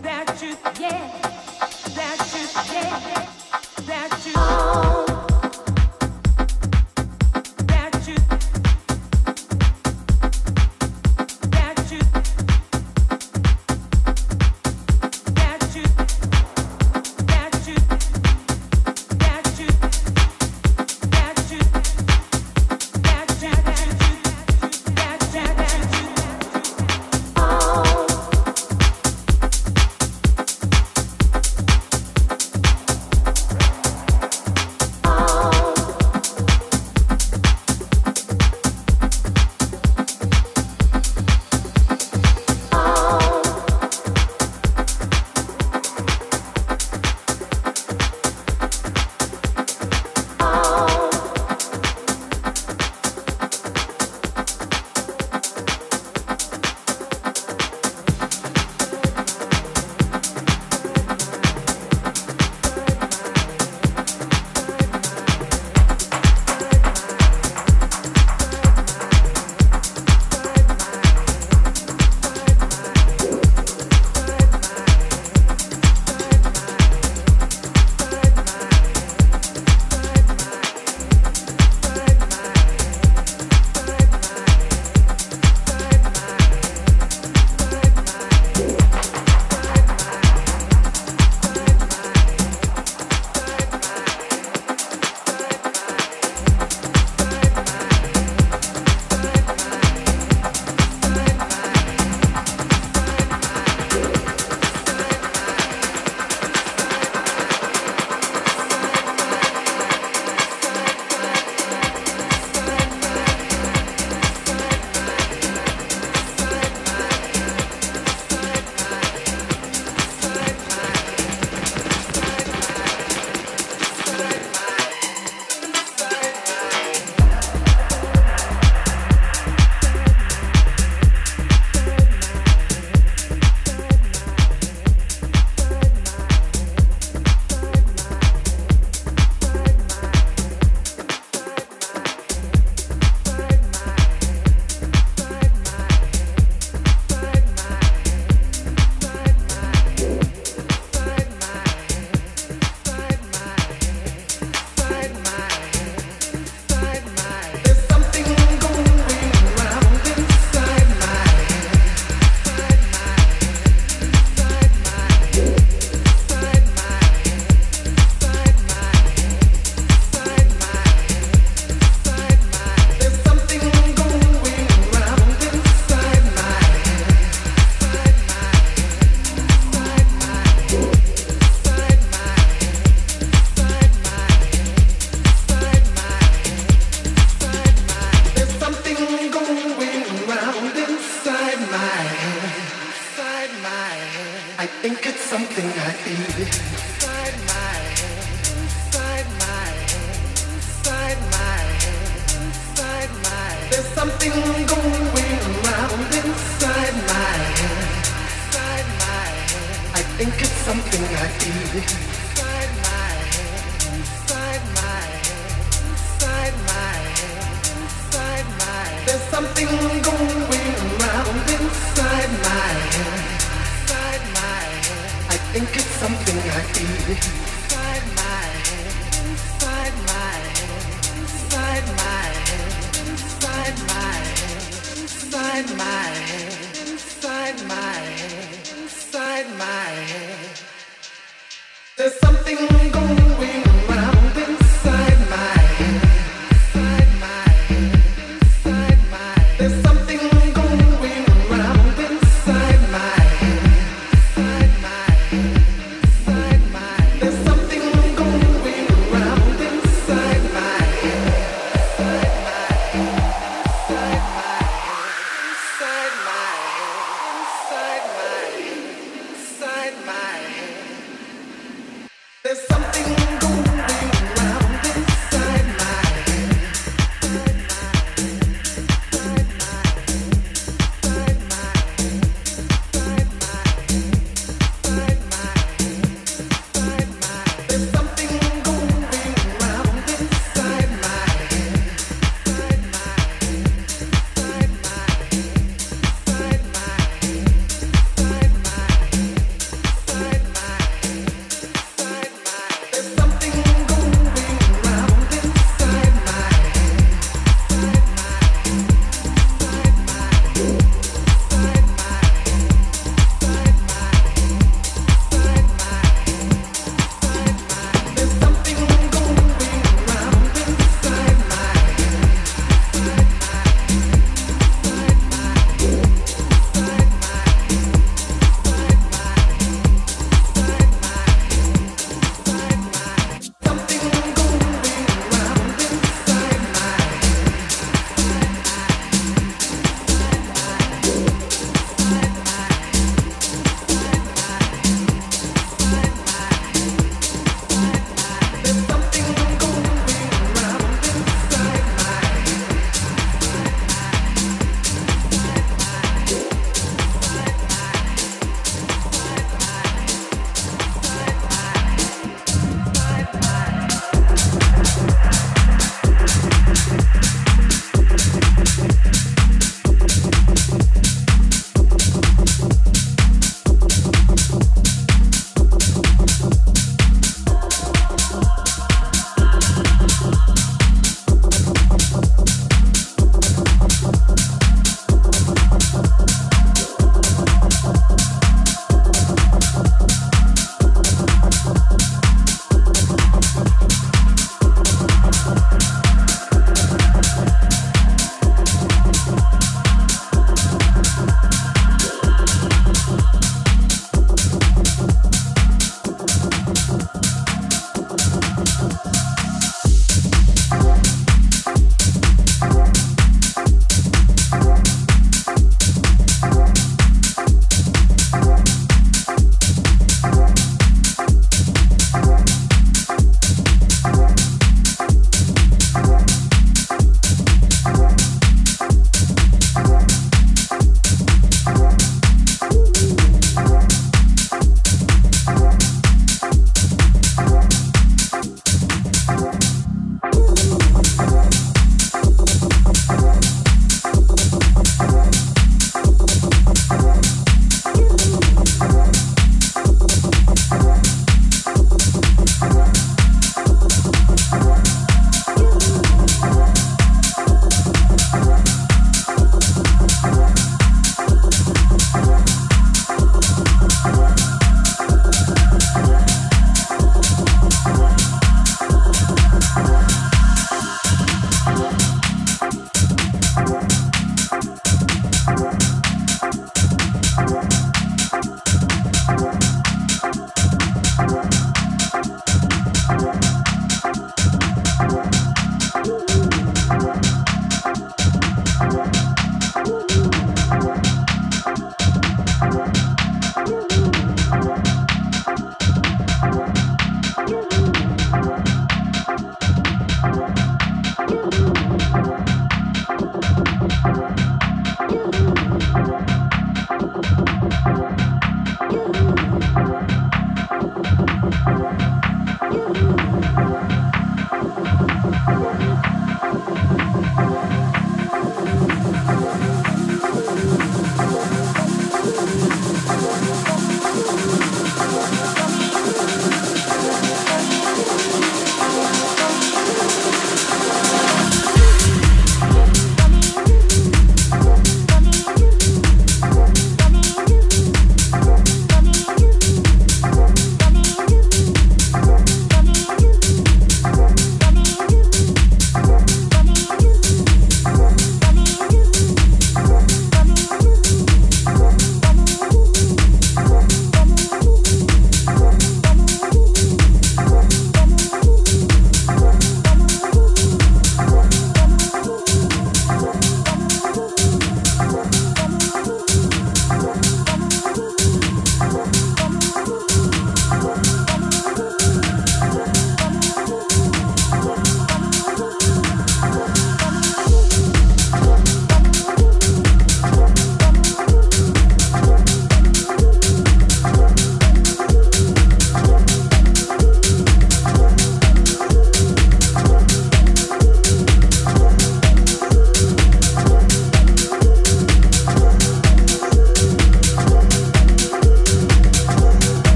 That you, yeah.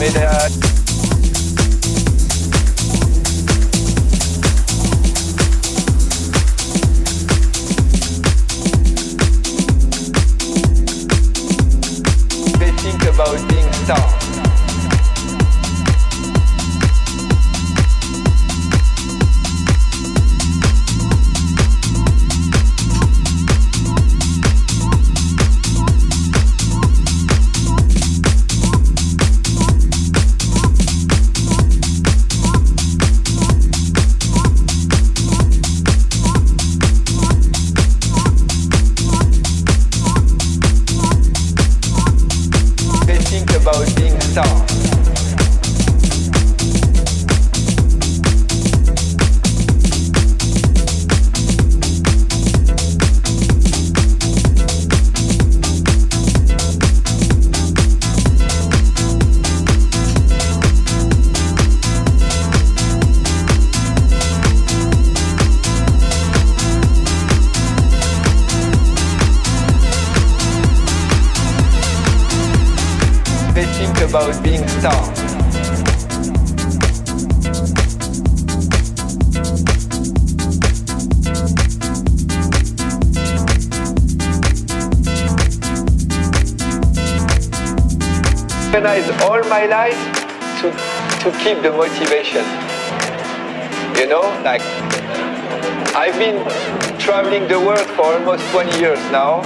Mittag. The social media all my life to, to keep the motivation. You know, like I've been traveling the world for almost 20 years now.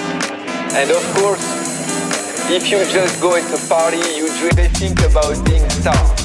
And of course, if you just go into party, you really think about being star.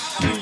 house.